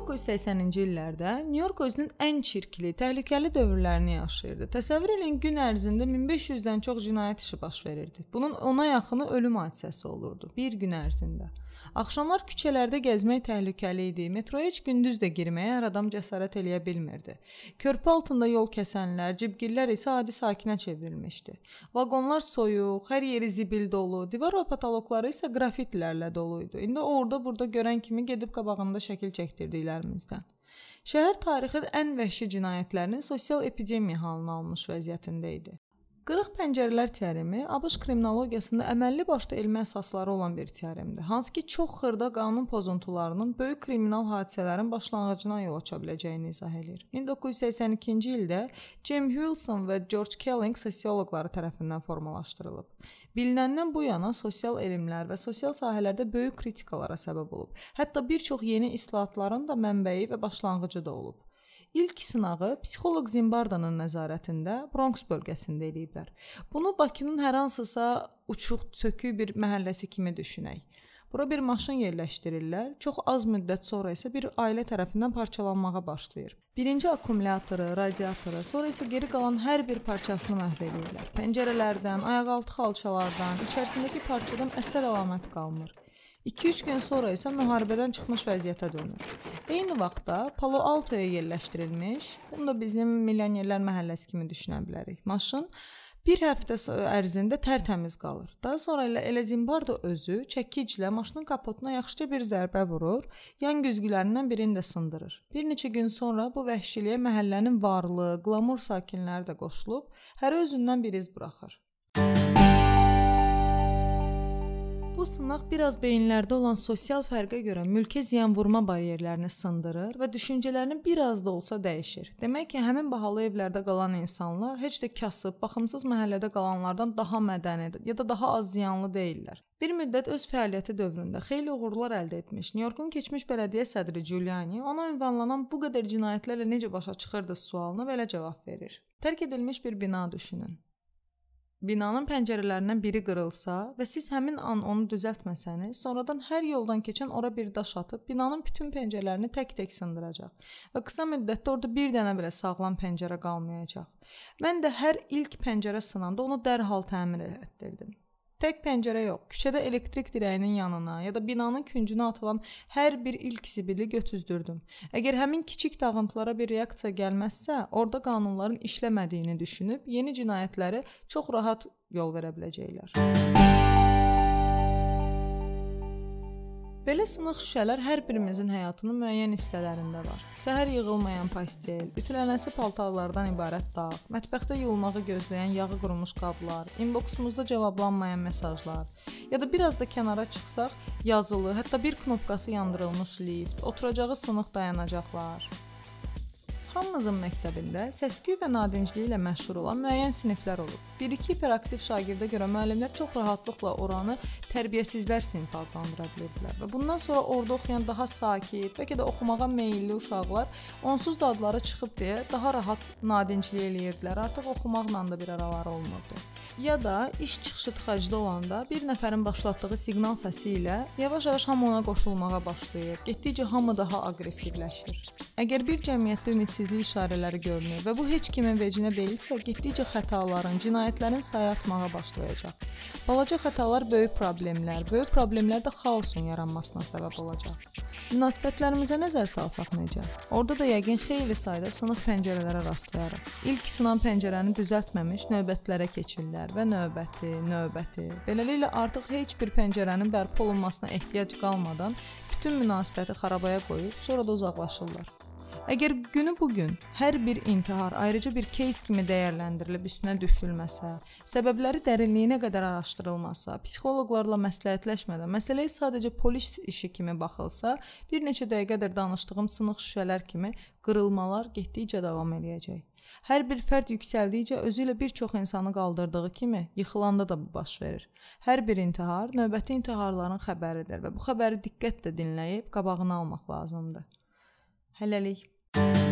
1980-ci illərdə Nyu-York özünün ən çirkli, təhlükəli dövrlərini yaşayırdı. Təsəvvür eləyin, gün ərzində 1500-dən çox cinayət işi baş verirdi. Bunun ona yaxını ölüm hadisəsi olurdu bir gün ərzində. Axşamlar küçələrdə gəzmək təhlükəli idi. Metroya heç gündüz də girməyə hər adam cəsarət eləyə bilmirdi. Körpü altında yol kəsənlər, cibgirlər isə adi sakinə çevrilmişdi. Vaqonlar soyuq, hər yeri zibil dolu, divar və patologları isə qrafitlərlə dolu idi. İndi orada burada görən kimi gedib qabağında şəkil çəkdirdiklərimizdən. Şəhər tarixin ən vəhşi cinayətlərinin sosial epidemiya halını almış vəziyyətində idi. Qırıq pəncərələr teoremi ABŞ kriminologiyasında əməlli başlı elmi əsasları olan bir teoremdir. Hansı ki, çox xırda qanun pozuntularının böyük kriminal hadisələrin başlanğıcına yol aça biləcəyini izah eləyir. 1982-ci ildə Jim Wilson və George Kelling sosioloqları tərəfindən formalaşdırılıb. Bilinəndən bu yana sosial elmlər və sosial sahələrdə böyük kritikalara səbəb olub. Hətta bir çox yeni islahatların da mənbəyi və başlanğıcı da olub. İlk sınağı psixoloq Zimbardanın nəzarətində Bronx bölgəsində eləyiblər. Bunu Bakının hər hansısa uçuq, sökük bir məhəlləsi kimi düşünək. Bura bir maşın yerləşdirirlər. Çox az müddət sonra isə bir ailə tərəfindən parçalanmağa başlayır. Birinci akkumulatoru, radiatoru, sonra isə geri qalan hər bir parçasını məhv edirlər. Pəncərələrdən, ayaqaltı xalçalardan, içərisindəki parçadan əsər əlamət qalmır. 2-3 gün sonra isə müharibədən çıxmış vəziyyətə dönür. Eyni vaxtda Palo Alto-ya yerləşdirilmiş, bunu da bizim milyonerlər məhəlləsi kimi düşünə bilərik. Maşın bir həftə ərzində tərtəmiz qalır. Daha sonra elə elə Zimbardo özü çəkiclə maşının kapotuna yaxşıca bir zərbə vurur, yan güzgülərindən birini də sındırır. Bir neçə gün sonra bu vəhşiliyə məhəllənin varlı, qlamur sakinləri də qoşulub, hər özündən bir iz buraxır. Bu sınaq biraz beyinlərdə olan sosial fərqə görə mülkə ziyan vurma baryerlərini sındırır və düşüncələrini biraz da olsa dəyişir. Demək ki, həmin bahalı evlərdə qalan insanlar heç də kasıb, baxımsız məhəllədə qalanlardan daha mədəni ya da daha az ziyanlı deyillər. Bir müddət öz fəaliyyəti dövründə xeyli uğurlar əldə etmiş Nyu-Yorkun keçmiş bələdiyyə sədri Giuliani ona ünvanlanan bu qədər cinayətlərlə necə başa çıxırdı sualına belə cavab verir. Tərk edilmiş bir bina düşünün. Binanın pəncərələrindən biri qırılsa və siz həmin an onu düzəltməsəniz, sonradan hər yoldan keçən ora bir daş atıb binanın bütün pəncərələrini tək-tək sındıracaq və qısa müddətdə orada bir dənə belə sağlam pəncərə qalmayacaq. Mən də hər ilk pəncərə sınanda onu dərhal təmir etdirdim. Tək pəncərə yox, küçədə elektrik dirəyinin yanına ya da binanın küncünə atılan hər bir ilk zibili götüzdürdüm. Əgər həmin kiçik dağıntılara bir reaksiya gəlməzsə, orada qanunların işləmədiyini düşünüb yeni cinayətləri çox rahat yol verə biləcəklər. Belə sınıq şüşələr hər birimizin həyatının müəyyən hissələrində var. Səhər yığılmayan pastel, ütülənəsi paltarlardan ibarət dağ, mətbəxdə yuyulmağı gözləyən yağı qurumuş qablar, inboksumuzda cavablanmayan mesajlar, ya da biraz da kənara çıxsaq, yazılı, hətta bir knopkası yandırılmış lift, oturacağı sınıq dayanacaqlar. Hamımızın məktəbində səs-küy və nadincliyi ilə məşhur olan müəyyən siniflər olub. 1-2 hiperaktiv şagirdə görə müəllimlər çox rahatlıqla oranı tərbiyəsizlər sinfi adlandıra bilirdilər və bundan sonra orada oxuyan daha sakit, bəlkə də oxumağa meylli uşaqlar onsuz da adları çıxıb deyə daha rahat nadinclik eləyirdilər. Artıq oxumaqla da bir araları olmurdu. Ya da iş çıxışı tıxacda olanda bir nəfərin başlatdığı siqnal səsi ilə yavaş-yavaş hamı ona qoşulmağa başlayır. Getdikcə hamı daha aqressivləşir. Əgər bir cəmiyyətdə ümidsizlik işarələri görünür və bu heç kimin vecinə deyilsə, getdikcə xətaların, cinayət cinayətlərin sayı artmağa başlayacaq. Balaca xətalar böyük problemlər, böyük problemlər də xaosun yaranmasına səbəb olacaq. Münasibətlərimizə nəzər salsaq necə? Orada da yəqin xeyli sayda sınıq pəncərələrə rastlayarıq. İlk sınan pəncərəni düzəltməmiş növbətlərə keçirlər və növbəti, növbəti. Beləliklə artıq heç bir pəncərənin bərpa olunmasına ehtiyac qalmadan bütün münasibəti xarabaya qoyub sonra da uzaqlaşırlar. Əgər günü bu gün hər bir intihar ayrıca bir кейs kimi dəyərləndirilib üstünə düşülməsə, səbəbləri dərinliyinə qədər araşdırılmasa, psixoloqlarla məsləhətləşmədən məsələyə sadəcə polis işi kimi baxılsa, bir neçə dəqiqədir danışdığım sınıq şüşələr kimi qırılmalar getdikcə davam eləyəcək. Hər bir fərd yüksəldikcə özü ilə bir çox insanı qaldırdığı kimi yıxılanda da bu baş verir. Hər bir intihar növbəti intiharların xəbəridir və bu xəbəri diqqətlə dinləyib qabağını almaq lazımdır. Hələlik. Thank you